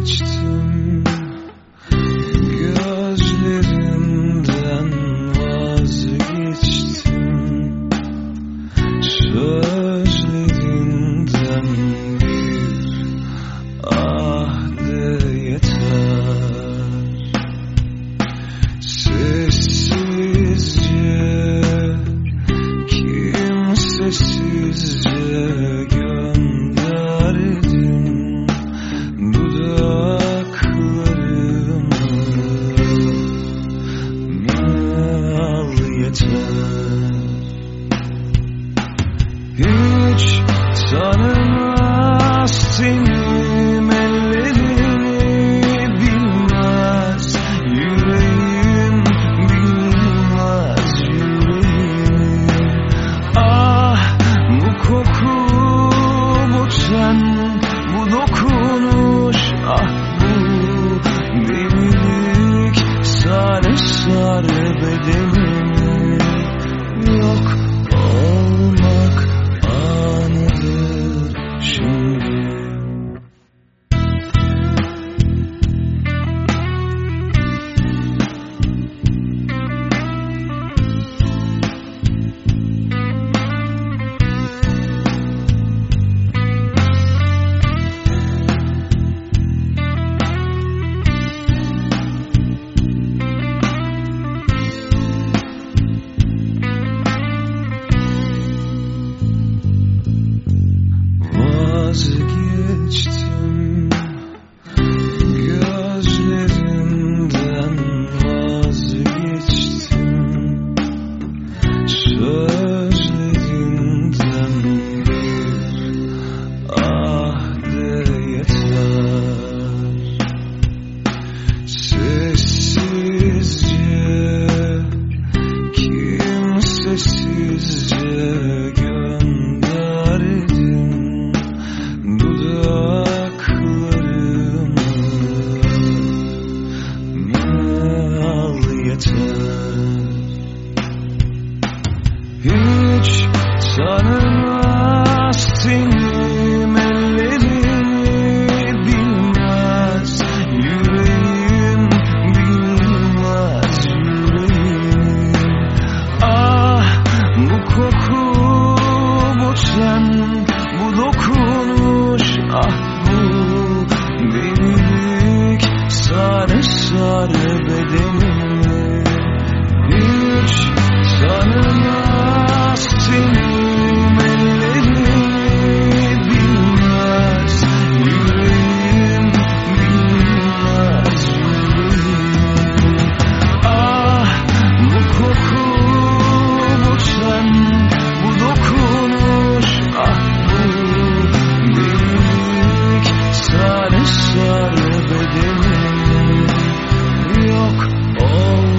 touched. Hiç hiç tanımaz bilmez. Yüreğim bilmez yüreğim. Ah bu koku bu ten bu dokunuş ah bu delilik Sarı sarı bedenim hiç tanımaz sar bedenim Yok ol